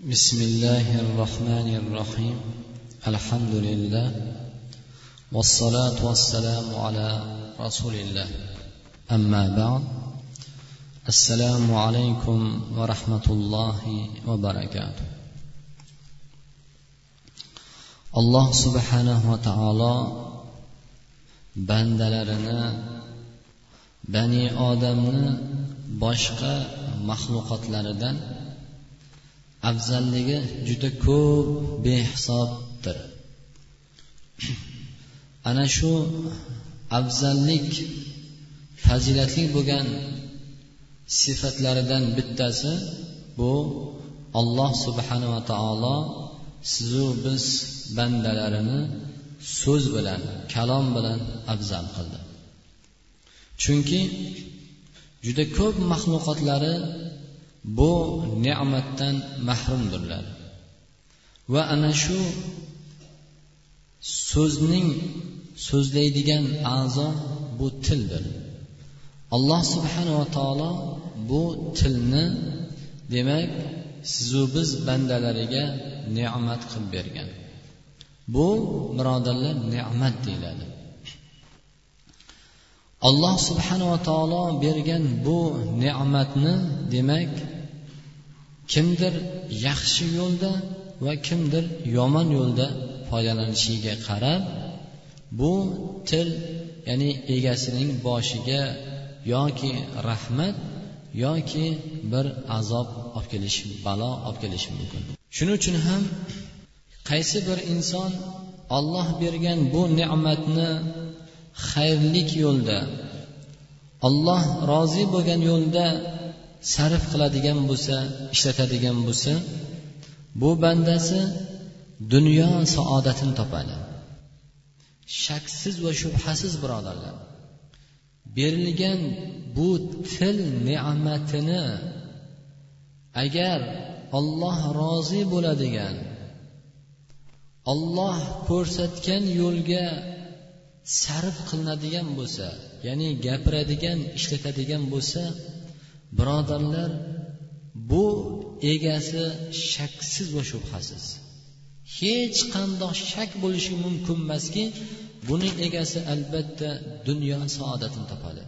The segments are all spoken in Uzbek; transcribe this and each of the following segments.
بسم الله الرحمن الرحيم. الحمد لله والصلاة والسلام على رسول الله. أما بعد السلام عليكم ورحمة الله وبركاته. alloh subhanava taolo bandalarini bani odamni boshqa maxluqotlaridan afzalligi juda ko'p behisobdir. Ana shu afzallik fazilatli bo'lgan sifatlaridan bittasi bu alloh subhanava taolo sizu biz bandalarini so'z bilan kalom bilan afzal qildi. Chunki juda ko'p maxluqotlari bu ne'matdan mahrumdirlar. Va ana shu so'zning so'zlaydigan a'zo bu tildir. Alloh subhanava taolo bu tilni demak sizu biz bandalariga ne'mat qilib bergan. Bu birodarlar ne'mat deyiladi. Alloh subhanava taolo bergan bu ne'matni demak kimdir yaxshi yo'lda va kimdir yomon yo'lda foydalanishiga qarab bu til ya'ni egasining boshiga yoki rahmat yoki bir azob olib kelishi balo olib kelishi mumkin. Shuning uchun ham qaysi bir inson olloh bergan bu ne'matni xayrlik yo'lda olloh rozi bo'lgan yo'lda sarf qiladigan bo'lsa ishlatadigan bo'lsa bu bandasi dunyo saodatini topadi. Shaksiz va shubhasiz birodarlar berilgan bu til ne'matini agar olloh rozi bo'ladigan olloh ko'rsatgan yo'lga sarf qilinadigan bo'lsa ya'ni gapiradigan ishlatadigan bo'lsa birodarlar bu egasi shaksiz va shubhasiz. Hech qandoq shak bo'lishi mumkin emaski buning egasi albatta dunyo saodatini topadi.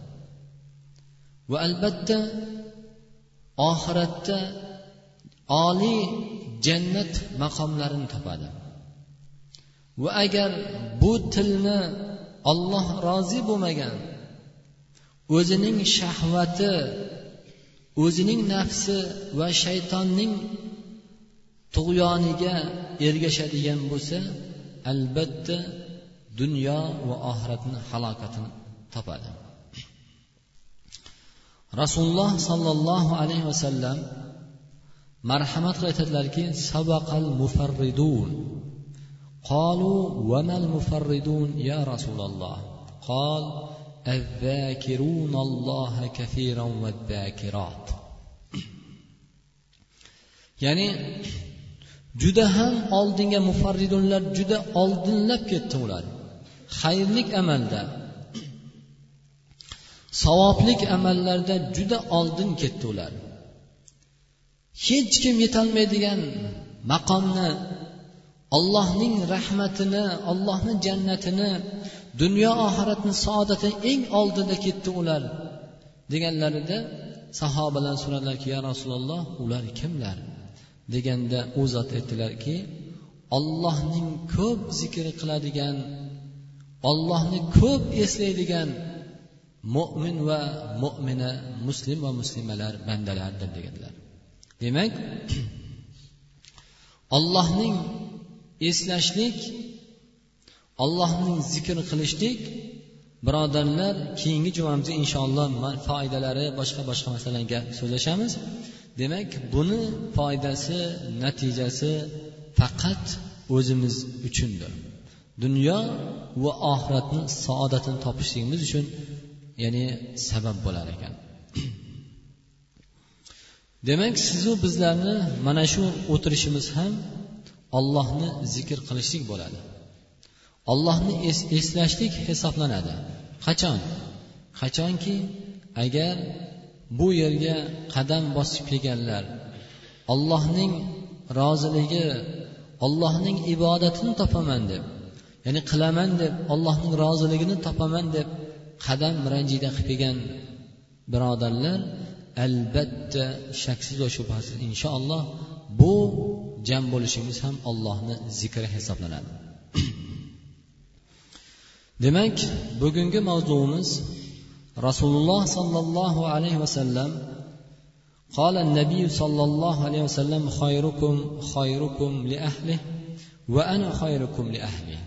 Va albatta oxiratda oliy jannat maqomlarini topadi. Va agar bu tilni olloh rozi bo'lmagan o'zining shahvati o'zining nafsi va shaytonning tug'yoniga ergashadigan bo'lsa albatta dunyo va oxiratni halokatini topadi rasululloh sollallohu alayhi vasallam marhamat qilib aytadilarki sabaqal mufarridun قالوا وما المفردون يا رسول الله قال الذاكرون الله كثيرا والذاكرات ya'ni juda ham oldinga mufarridunlar juda oldinlab ketdi ular. Xayrlik amalda savoblik amallarda juda oldin ketdi ular. Hech kim yetolmaydigan maqomni allohning rahmatini allohni jannatini dunyo oxiratni saodatini eng oldida ketdi ular deganlarida sahobalar so'radilarki ya rasululloh ular kimlar? Deganda u zot aytdilarki ollohning ko'p zikr qiladigan ollohni ko'p eslaydigan mo'min va mo'mina muslim va muslimalar bandalardir deganlar. Demak ollohning eslashlik allohning zikr qilishlik birodarlar keyingi jumamizda inshaalloh foydalari boshqa boshqa masalaga so'zlashamiz. Demak buni foydasi natijasi faqat o'zimiz uchundir. Dunyo va oxiratni saodatini topishligimiz uchun ya'ni sabab bo'lar ekan. Demak sizu bizlarni mana shu o'tirishimiz ham ollohni zikr qilishlik bo'ladi. Ollohni eslashlik hisoblanadi. Qachon? Qachonki agar bu yerga qadam bosib kelganlar. Ollohning roziligi ollohning ibodatini topaman deb ya'ni qilaman deb ollohning roziligini topaman deb qadam ranjida qilib kelgan birodarlar albatta shaksiz va shubhasiz inshaalloh bu jam bo'lishimiz ham ollohni zikri hisoblanadi. Demak bugungi mavzuimiz rasululloh sollallohu alayhi vasallam قال النبي صلى الله عليه وسلم خيركم خيركم لأهله وأنا خيركم لأهله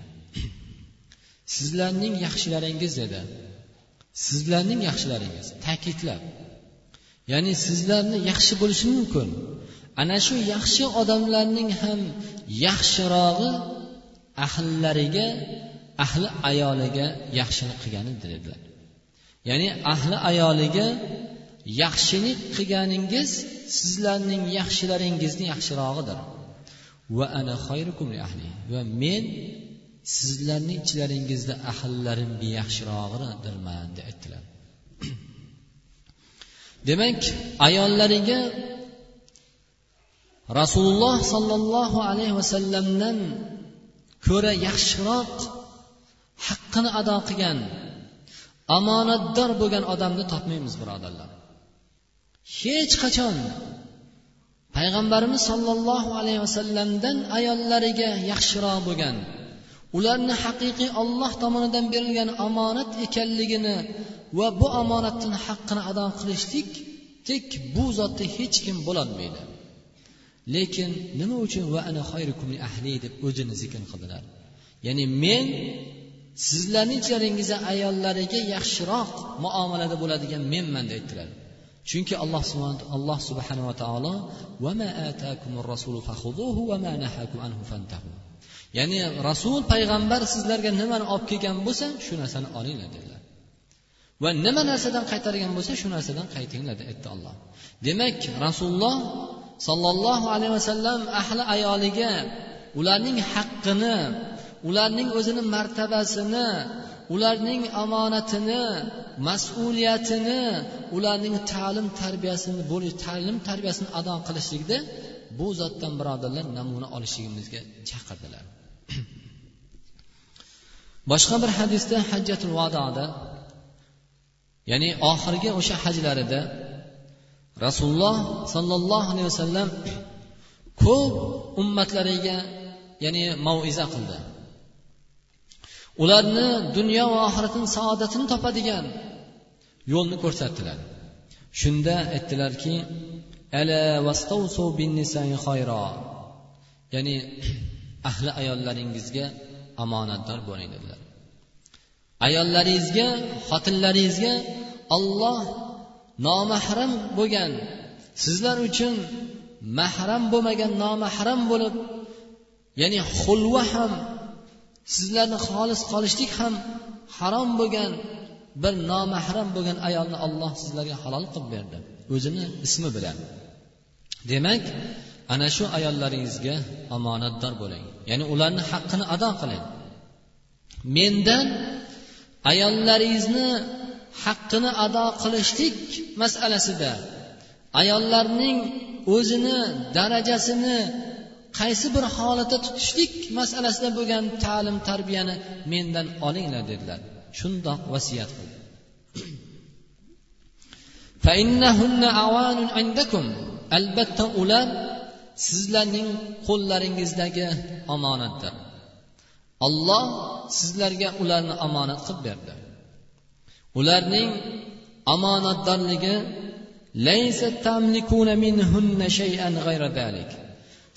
sizlarning yaxshilaringiz dedi sizlarning yaxshilaringiz ta'kidlab ya'ni sizlarni yaxshi bo'lishi mumkin ana shu yaxshi odamlarning ham yaxshirog'i ahllariga ahli ayoliga yaxshilik qilgani dedilar Ya'ni ahli ayoliga yaxshilik qilganingiz sizlarning yaxshilaringizni yaxshirog'idir. Va ana xayrukum li ahli. Va men sizlarning ichlaringizda ahllarimga yaxshirog'idirman deb aytdilar. Demak ayollariga rasululloh sollallohu alayhi vasallamdan ko'ra yaxshiroq haqqini ado qilgan omonatdor bo'lgan odamni topmaymiz birodarlar. Hech qachon. Payg'ambarimiz sollallohu alayhi vasallamdan ayollariga yaxshiroq bo'lgan ularni haqiqiy olloh tomonidan berilgan omonat ekanligini va bu omonatni haqqini ado qilishlik tek bu zotda hech kim bo'lolmaydi. Lekin nima uchun va ana ahli deb o'zini zikr qildilar? Ya'ni men sizlarning ichlaringizda ayollariga yaxshiroq muomalada bo'ladigan menman deydilar chunki alloh alloh subhanava taolo ya'ni rasul payg'ambar sizlarga nimani olib kelgan bo'lsa shu narsani olinglar dedilar. Va nima narsadan qaytargan bo'lsa shu narsadan qaytinglar aytdi alloh. Demak rasululloh sollallohu alayhi vasallam ahli ayoliga ularning haqqini ularning o'zini martabasini ularning omonatini mas'uliyatini ularning ta'lim tarbiyasini ta'lim tarbiyasini ado qilishlikda bu zotdan birodarlar namuna olishligimizga chaqirdilar. Boshqa bir hadisda hajjatul vadoda ya'ni oxirgi o'sha hajlarida rasululloh sollallohu alayhi vasallam ko'p ummatlariga ya'ni mauiza qildi. Ularni dunyo va oxiratini saodatini topadigan yo'lni ko'rsatdilar. Shunda aytdilarki ya'ni ahli ayollaringizga omonatdor bo'ling dedilar. Ayollaringizga xotinlaringizga olloh nomahram bo'lgan sizlar uchun mahram bo'lmagan nomahram bo'lib ya'ni xulva ham sizlarni xolis qolishlik ham harom bo'lgan bir nomahram bo'lgan ayolni olloh sizlarga halol qilib berdi. O'zini ismi bilan. Demak ana shu ayollaringizga omonatdor bo'ling. Ya'ni ularni haqqini ado qiling. Mendan ayollaringizni haqqini ado qilishlik masalasida ayollarning o'zini darajasini qaysi bir holatda tutishlik masalasida bo'lgan ta'lim tarbiyani mendan olinglar dedilar. Shundoq vasiyat qildi. Albatta ular sizlarning qo'llaringizdagi omonatdir. Olloh sizlarga ularni omonat qilib berdi. Ularning omonatdorligi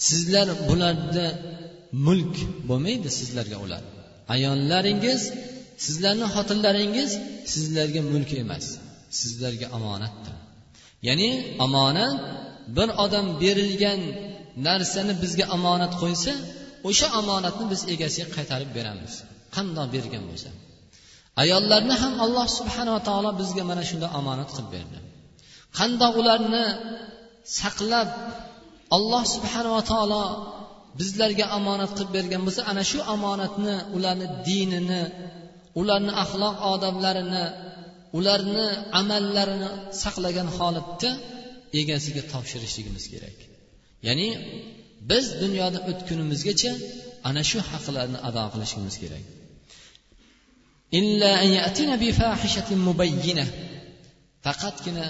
sizlar bularda mulk bo'lmaydi sizlarga ular. Ayollaringiz sizlarni xotinlaringiz sizlarga mulk emas sizlarga omonatdir ya'ni omonat bir odam berilgan narsani bizga omonat qo'ysa o'sha omonatni biz egasiga qaytarib beramiz. Qandoq bergan bo'lsa. Ayollarni ham alloh subhanava taolo bizga mana shunday omonat qilib berdi. Qandoq ularni saqlab alloh subhanava taolo bizlarga omonat qilib bergan bo'lsa ana shu omonatni ularni dinini ularni axloq odoblarini ularni amallarini saqlagan holatda egasiga topshirishligimiz kerak. Ya'ni biz dunyoda o'tgunimizgacha ana shu haqlarni ado qilishimiz kerak. Faqatgina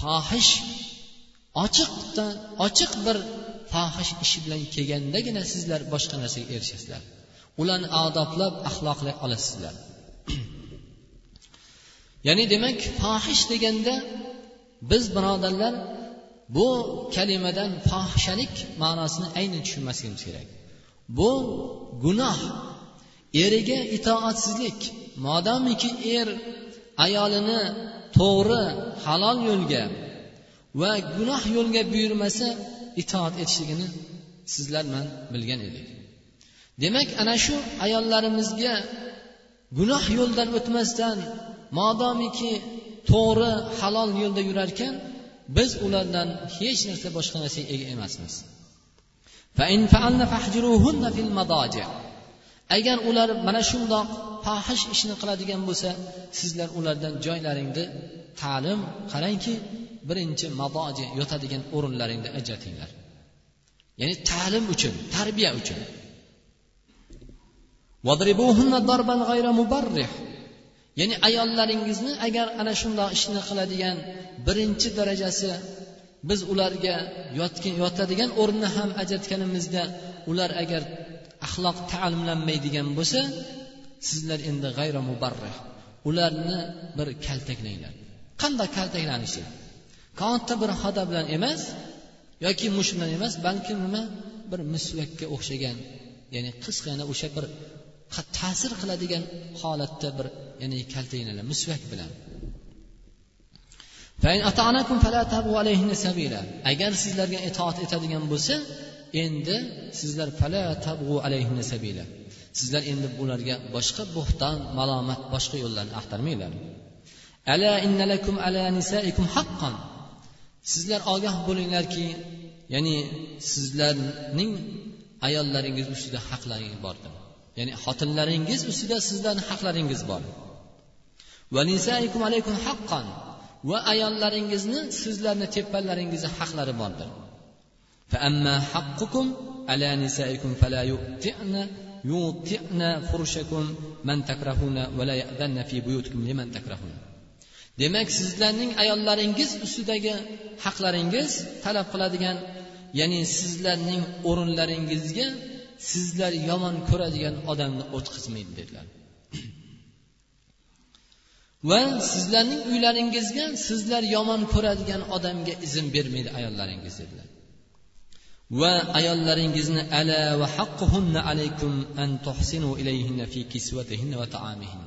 fohish ochiqdan ochiq bir fohish ishi bilan kelgandagina sizlar boshqa narsaga erishasizlar. Ularni odoblab axloqlay olasizlar. Ya'ni demak fohish deganda biz birodarlar bu kalimadan fohishalik ma'nosini aynan tushunmasligimiz kerak. Bu gunoh eriga itoatsizlik modomiki er ayolini to'g'ri halol yo'lga va gunoh yo'lga buyurmasa itoat etishligini sizlar man bilgan edik. Demak ana shu ayollarimizga gunoh yo'ldan o'tmasdan modomiki to'g'ri halol yo'lda yurarkan biz ulardan hech narsa boshqa narsaga ega emasmiz. Agar ular mana shundoq fohish ishni qiladigan bo'lsa sizlar ulardan joylaringni ta'lim qarangki birinchi madoji yotadigan o'rinlaringda ajratinglar. Ya'ni ta'lim uchun tarbiya uchun. Ya'ni ayollaringizni agar ana shundoq ishni qiladigan birinchi darajasi biz ularga yotadigan o'rinni ham ajratganimizda ular agar axloq ta'limlanmaydigan bo'lsa sizlar endi g'ayra mubarrih ularni bir kaltaklanglar. Qanday kaltaklanishi? Katta bir xoda bilan emas yoki mush bilan emas balki nima? Bir misvakka o'xshagan ya'ni qisqagina o'sha bir ta'sir qiladigan holatda bir ya'ni kaltaklanglar misvak bilan. Agar sizlarga itoat etadigan bo'lsa endi sizlar sizlar endi ularga boshqa bo'xton malomat boshqa yo'llarni axtarmanglar ala innalakum ala nisaikum haqqan sizlar ogoh bo'linglarki ya'ni sizlarning ayollaringiz ustida haqlaringiz bordir ya'ni xotinlaringiz ustida sizlarni haqlaringiz bor va nisaikum alaykum haqqan va ayollaringizni sizlarni teppalaringizda haqlari bordir فأما حقكم على نسائكم فلا يؤتئن يوطئن فرشكم من تكرهون ولا يأذن في بيوتكم لمن تكرهون demak sizlarning ayollaringiz ustidagi haqlaringiz talab qiladigan ya'ni sizlarning o'rinlaringizga sizlar yomon ko'radigan odamni o'tqizmaydi dedilar va sizlarning uylaringizga sizlar yomon ko'radigan odamga izn bermaydi ayollaringiz dedilar Va ayollaringizni ala va haqquhunna alaykum an tuhsinu ilayhinna fi kiswatihinna va ta'amihin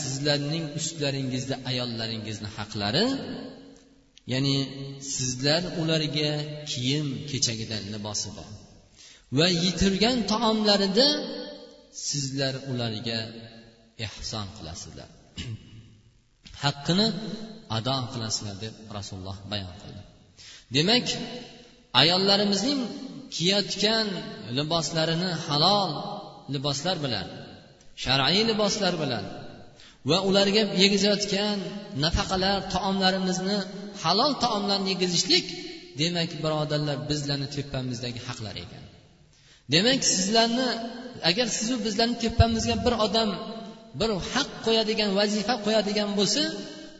sizlarning ustlaringizda ayollaringizni haqlari ya'ni sizlar ularga kiyim kechagidan libosida va yitirgan taomlarida sizlar ularga ehson qilasizlar. Haqqini ado qilasizlar deb rasululloh bayon qildi. Demak ayollarimizning kiyayotgan liboslarini halol liboslar bilan shar'iy liboslar bilan va ularga yegizayotgan nafaqalar taomlarimizni halol taomlarni yegizishlik demak birodarlar bizlarni tepamizdagi haqlar ekan. Demak sizlarni agar sizu bizlarni tepamizga bir odam bir haq qo'yadigan vazifa qo'yadigan bo'lsa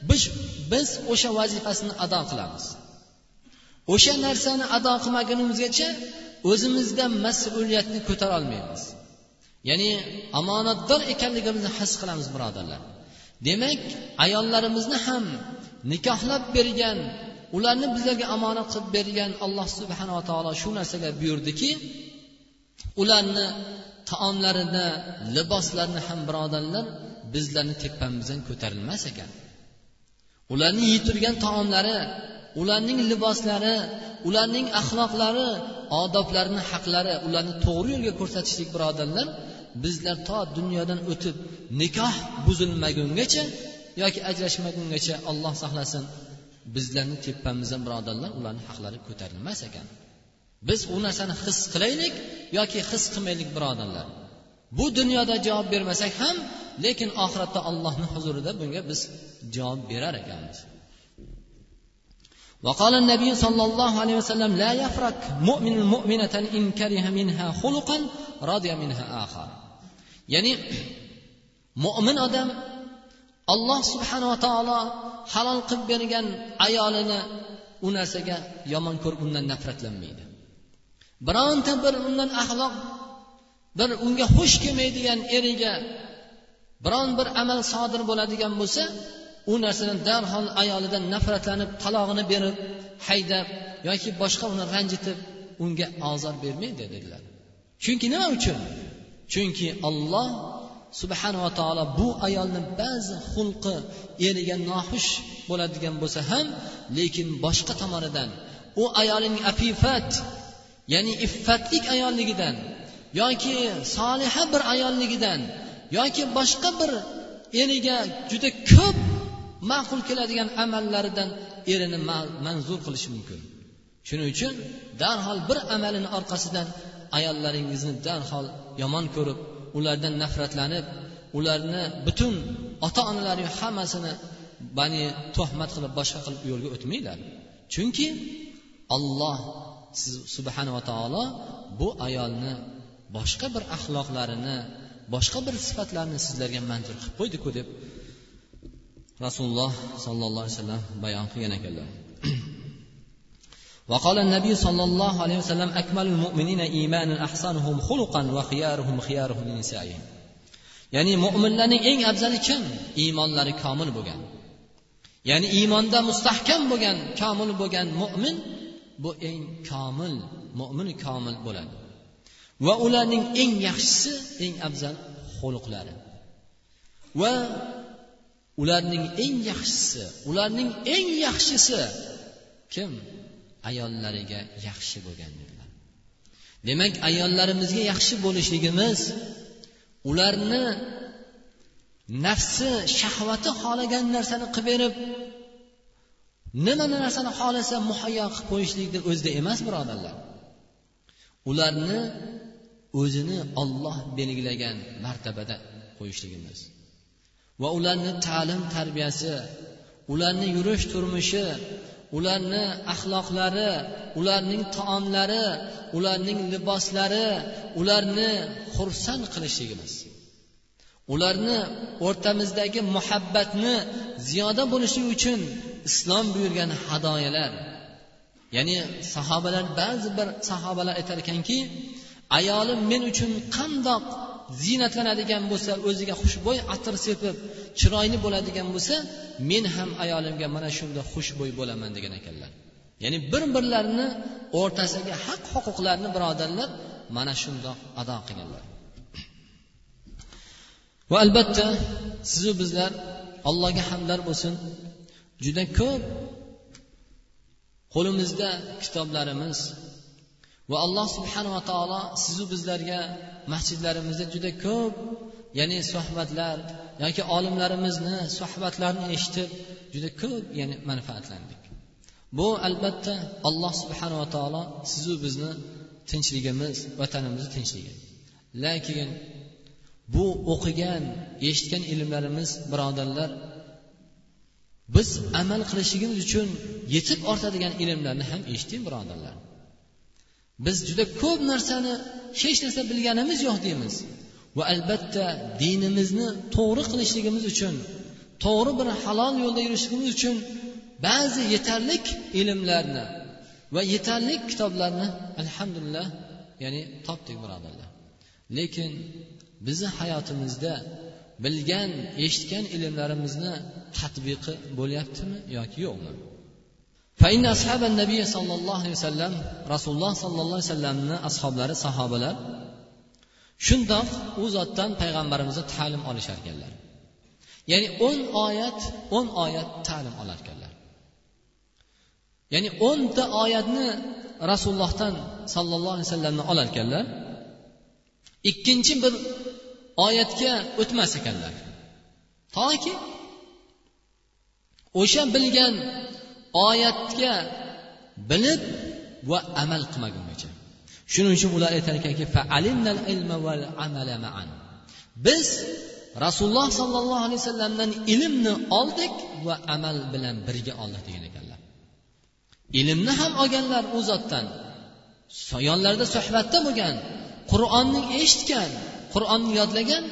biz biz o'sha vazifasini ado qilamiz. O'sha narsani ado qilmagunimizgacha o'zimizda mas'uliyatni ko'tara olmaymiz. Ya'ni omonatdor ekanligimizni his qilamiz birodarlar. Demak ayollarimizni ham nikohlab bergan ularni bizlarga omonat qilib bergan alloh subhanava taolo shu narsaga buyurdiki ularni taomlarini liboslarini ham birodarlar bizlarni tepamizdan ko'tarilmas ekan. Ularni yeytirgan taomlari ularning liboslari ularning axloqlari odoblarini haqlari ularni to'g'ri yo'lga ko'rsatishlik birodarlar bizlar to dunyodan o'tib nikoh buzilmagungacha yoki ajrashmagungacha olloh saqlasin bizlarni tepamizdan birodarlar ularni haqlari ko'tarilmas ekan. Biz u narsani his qilaylik yoki his qilmaylik birodarlar. Bu dunyoda javob bermasak ham lekin oxiratda allohni huzurida bunga biz javob berar ekanmiz. وقال النبي صلى الله عليه وسلم لا يفرق مؤمن مؤمنة إن كره منها خلقا رضي منها آخر ya'ni mo'min odam alloh subhanava taolo halol qilib bergan ayolini u narsaga yomon ko'rib undan nafratlanmaydi bironta bir undan axloq bir unga xush kelmaydigan eriga biron bir amal sodir bo'ladigan bo'lsa u narsadan darhol ayolidan nafratlanib talog'ini berib haydab yoki boshqa uni ranjitib unga ozor bermaydi dedilar. Chunki nima uchun? Chunki olloh subhanava taolo bu ayolni ba'zi xulqi eriga noxush bo'ladigan bo'lsa ham lekin boshqa tomonidan u ayolning afifat ya'ni iffatlik ayolligidan yoki soliha bir ayolligidan yoki boshqa bir eriga juda ko'p ma'qul keladigan amallaridan erini manzur qilishi mumkin. Shuning uchun darhol bir amalini orqasidan ayollaringizni darhol yomon ko'rib ulardan nafratlanib ularni butun ota onalari hammasini bani tuhmat qilib boshqa qilib yo'lga o'tmanglar. Chunki olloh subhanava taolo bu ayolni boshqa bir axloqlarini boshqa bir sifatlarini sizlarga manzur qilib qo'ydiku deb rasululloh sollallohu alayhi vasallam bayon qilgan ekanlar وقال النبي صلى الله عليه وسلم أكمل المؤمنين إيمانا أحسنهم خلقا وخيارهم خيارهم لنسائهم ya'ni mo'minlarning eng afzali kim iymonlari komil bo'lgan ya'ni iymonda mustahkam bo'lgan komil bo'lgan mo'min bu eng komil mo'min komil bo'ladi va ularning eng yaxshisi eng afzal xuluqlari va ularning eng yaxshisi ularning eng yaxshisi kim? Ayollariga yaxshi bo'lgan dedilar demak ayollarimizga yaxshi bo'lishligimiz ularni nafsi shahvati xohlagan narsani qilib berib nima narsani xohlasa muhayyo qilib qo'yishlikni o'zida emas birodarlar. Ularni o'zini olloh belgilagan martabada qo'yishligimiz. Va ularni ta'lim tarbiyasi ularni yurish turmushi ularni axloqlari ularning taomlari ularning liboslari ularni xursand qilishligimiz. Ularni o'rtamizdagi muhabbatni ziyoda bo'lishi uchun islom buyurgan hadoyalar. Ya'ni sahobalar ba'zi bir sahobalar aytar ekanki ayolim men uchun qandoq ziynatlanadigan bo'lsa o'ziga xushbo'y atir sepib chiroyli bo'ladigan bo'lsa men ham ayolimga mana shunda xushbo'y bo'laman degan ekanlar. Ya'ni bir birlarini o'rtasidagi haq huquqlarni birodarlar mana shundoq ado qilganlar. Va albatta sizu bizlar allohga hamdlar bo'lsin. Juda ko'p qo'limizda kitoblarimiz va alloh subhanava taolo sizu bizlarga masjidlarimizda juda ko'p ya'ni suhbatlar yoki olimlarimizni suhbatlarini eshitib juda ko'p ya'ni manfaatlandik. Bu albatta alloh subhanava taolo sizu bizni tinchligimiz vatanimizni tinchligi lekin bu o'qigan eshitgan ilmlarimiz birodarlar biz amal qilishligimiz uchun yetib ortadigan ilmlarni ham eshiting birodarlar. Biz juda ko'p narsani hech narsa bilganimiz yo'q deymiz. Va albatta dinimizni to'g'ri qilishligimiz uchun to'g'ri bir halol yo'lda yurishligimiz uchun ba'zi yetarlik ilmlarni va yetarli kitoblarni alhamdulillah ya'ni topdik birodarlar. Lekin bizni hayotimizda bilgan eshitgan ilmlarimizni tatbiqi bo'lyaptimi yoki yo'qmi? فإن أصحاب النبي صلى الله عليه وسلم رسول الله صلى الله عليه وسلمni ashoblari sahobalar shundoq u zotdan payg'ambarimizni ta'lim olishar ekanlar ya'ni o'n oyat o'n oyat ta'lim olar ekanlar ya'ni o'nta oyatni rasulullohdan sollallohu alayhi vasallamdan olar ekanlar ikkinchi bir oyatga o'tmas ekanlar toki o'sha bilgan oyatga bilib va amal qilmagungacha. Shuning uchun ular aytar ekanki biz rasululloh sollallohu alayhi vasallamdan ilmni oldik va amal bilan birga oldik degan ekanlar. Ilmni ham olganlar u zotdan yonlarida suhbatda bo'lgan qur'onni eshitgan qur'onni yodlagan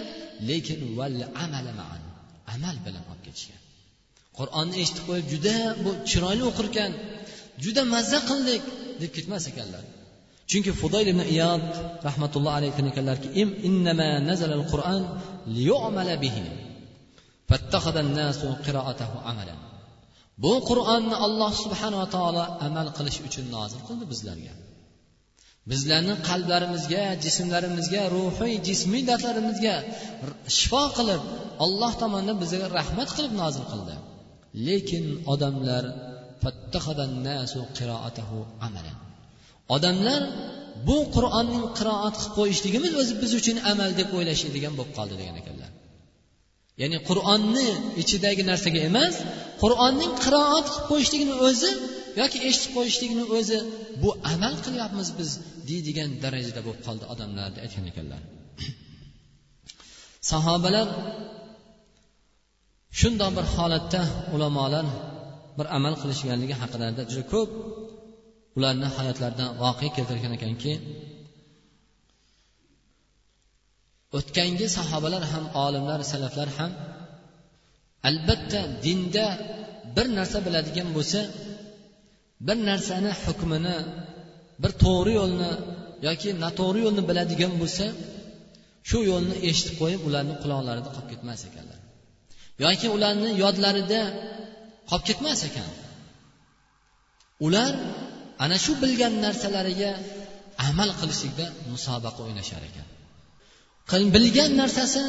lekin amal bilan olib ketishgan. Qur'onni eshitib qo'yib juda bu chiroyli o'qirkan juda mazza qildik deb ketmas ekanlar. Chunki fudoyl ibn iyod rahmatulloh alayhi aytgan ekanlarki qur'on bihi fattakhadha an-nasu qira'atahu amalan. Bu qur'onni alloh subhanava taolo amal qilish uchun nozil qildi bizlarga. Bizlarni qalblarimizga jismlarimizga ruhiy jismiy dardlarimizga shifo qilib alloh tomonidan bizga rahmat qilib nozil qildi. Lekin odamlar odamlar bu qur'onning qiroat qilib qo'yishligimiz o'zi biz uchun amal deb o'ylashadigan bo'lib qoldi degan ekanlar. Ya'ni qur'onni ichidagi narsaga emas qur'onning qiroat qilib qo'yishligini o'zi yoki eshitib qo'yishlikni o'zi bu amal qilyapmiz biz deydigan darajada bo'lib qoldi odamlar deb aytgan ekanlar. Sahobalar shundoq bir holatda ulamolar bir amal qilishganligi haqida juda ko'p ularni hayotlaridan voqea keltirgan ekanki o'tgangi sahobalar ham olimlar salaflar ham albatta dinda bir narsa biladigan bo'lsa bir narsani hukmini bir to'g'ri yo'lni yoki noto'g'ri yo'lni biladigan bo'lsa shu yo'lni eshitib qo'yib ularni quloqlarida qolib ketmas ekanlar. Yoki ularni yodlarida qolib ketmas ekan. Ular ana shu bilgan narsalariga amal qilishlikda musobaqa o'ynashar ekan. Bilgan narsasi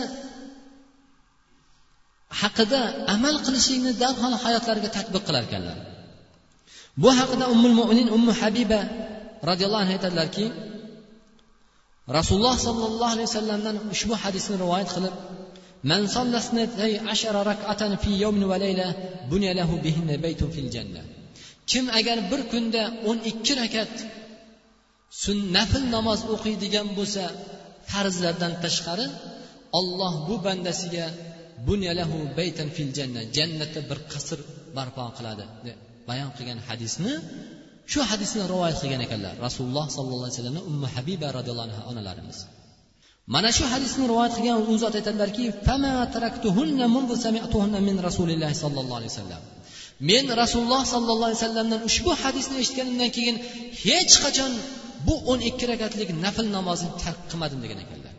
haqida amal qilishlikni darhol hayotlariga tadbiq qilar ekanlar. Bu haqida ummul mo'minin ummu habiba roziyallohu anhu aytadilarki rasululloh sollallohu alayhi vasallamdan ushbu hadisni rivoyat qilib من صلى اثنتي عشر ركعة في يوم وليلة بني له بهن بيت في الجنة kim agar bir kunda o'n ikki rakat nafl namoz o'qiydigan bo'lsa farzlardan tashqari olloh bu bandasiga bunyalahu baytan fil janna jannatda bir qasr barpo qiladi deb bayon qilgan hadisni shu hadisni rivoyat qilgan ekanlar rasululloh sollallohu alayhi vasallam ummu habiba roziyallohu anhu onalarimiz Mana shu hadisni rivoyat qilgan u zot aytadilarki min rasulillahi sollallohu alayhi vasallam men rasululloh sollallohu alayhi vasallamdan ushbu hadisni eshitganimdan keyin hech qachon bu o'n ikki rakatlik nafl namozni tark qilmadim degan ekanlar.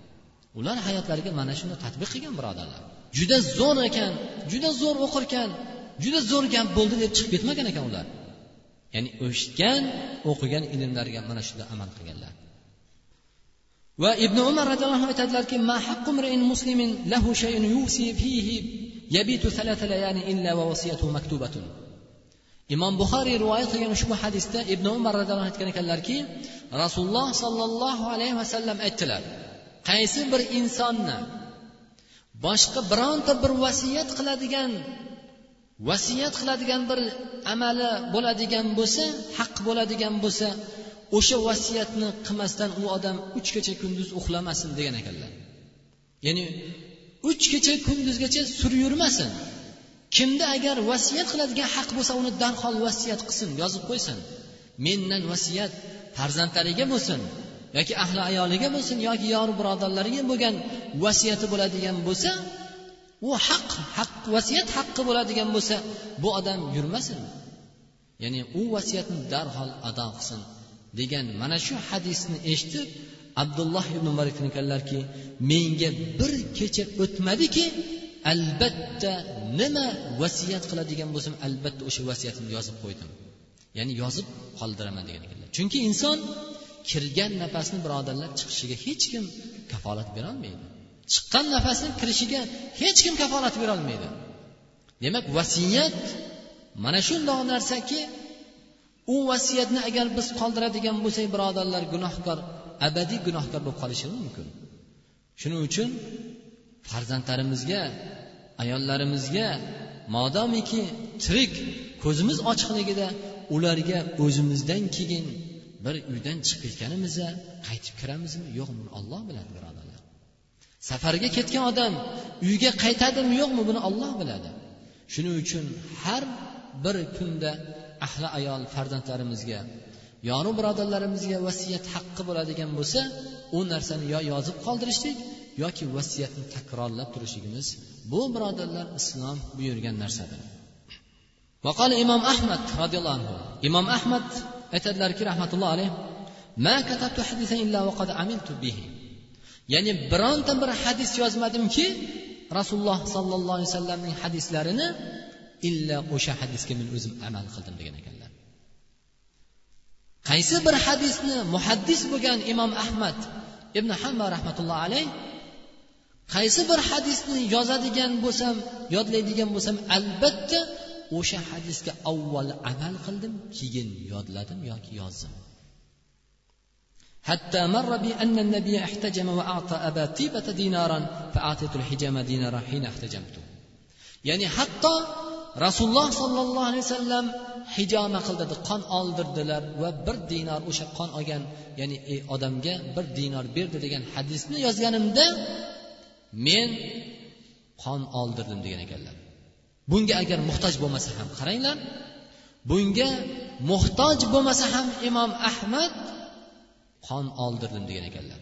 Ular hayotlariga mana shuni tadbiq qilgan birodarlar. Juda zo'r ekan juda zo'r o'qirkan juda zo'r gap bo'ldi deb chiqib ketmagan ekan ular. Ya'ni eshitgan o'qigan ilmlariga mana shunda amal qilganlar. Va ibn umar roziyallohu anhu aytadilarki ma muslimin lahu shay'un yusi fihi yabitu thalatha layalin illa wa wasiyatuhu maktubatun. Imom buxoriy rivoyat qilgan ushbu hadisda ibn umar roziyallohu aytgan ekanlarki rasululloh sollallohu alayhi vasallam aytdilar qaysi bir insonni boshqa bironta bir vasiyat qiladigan vasiyat qiladigan bir amali bo'ladigan bo'lsa haq bo'ladigan bo'lsa o'sha vasiyatni qilmasdan u odam uch kecha kunduz uxlamasin degan ekanlar. Ya'ni uch kecha kunduzgacha sur yurmasin. Kimda agar vasiyat qiladigan haq bo'lsa uni darhol vasiyat qilsin yozib qo'ysin. Mendan vasiyat farzandlariga bo'lsin yoki ahli ayoliga bo'lsin yoki yor birodarlariga bo'lgan vasiyati bo'ladigan bo'lsa u haq haq vasiyat haqqi bo'ladigan bo'lsa bu odam yurmasin. Ya'ni u vasiyatni darhol ado qilsin. Degan mana shu hadisni eshitib abdulloh ibn umar aytgan menga bir kecha o'tmadiki albatta nima vasiyat qiladigan bo'lsam albatta o'sha vasiyatimni yozib qo'ydim. Ya'ni yozib qoldiraman degan ekanlar. Chunki inson kirgan nafasni birodarlar chiqishiga hech kim kafolat berolmaydi. Chiqqan nafasni kirishiga hech kim kafolat berolmaydi. Demak vasiyat mana shundoq narsaki u vasiyatni agar biz qoldiradigan bo'lsak birodarlar gunohkor abadiy gunohkor bo'lib qolishimiz mumkin. Shuning uchun farzandlarimizga ayollarimizga modomiki tirik ko'zimiz ochiqligida ularga o'zimizdan keyin bir uydan chiqib ketganimizda qaytib kiramizmi yo'qmi olloh biladi birodarlar. Safarga ketgan odam uyga qaytadimi yo'qmi buni olloh biladi. Shuning uchun har bir kunda ahli ayol farzandlarimizga yonu birodarlarimizga vasiyat haqqi bo'ladigan bo'lsa u narsani yo yozib qoldirishlik yoki vasiyatni takrorlab turishligimiz bu birodarlar islom buyurgan narsadir. Vaqoli imom ahmad roziyallohu anhu. Imom ahmad aytadilarki rahmatullohi alayh ya'ni bironta bir hadis yozmadimki rasululloh sollallohu alayhi vasallamning hadislarini illa o'sha hadisga men o'zim amal qildim degan ekanlar qaysi bir hadisni muhaddis bo'lgan imom ahmad ibn hamba rahmatullohi alayh qaysi bir hadisni yozadigan bo'lsam yodlaydigan bo'lsam albatta o'sha hadisga avval amal qildim keyin yodladim yoki yozdim حتى مر بي أن النبي احتجم وأعطى أبا طيبة دينارا فأعطيت الحجام دينارا حين احتجمت ya'ni hatto rasululloh sollallohu alayhi vasallam hijoma qildi qon oldirdilar va bir dinor o'sha qon olgan ya'ni e, odamga bir dinor berdi degan hadisni yozganimda men qon oldirdim degan ekanlar. Bunga agar muhtoj bo'lmasa ham qaranglar bunga muhtoj bo'lmasa ham imom ahmad qon oldirdim degan ekanlar.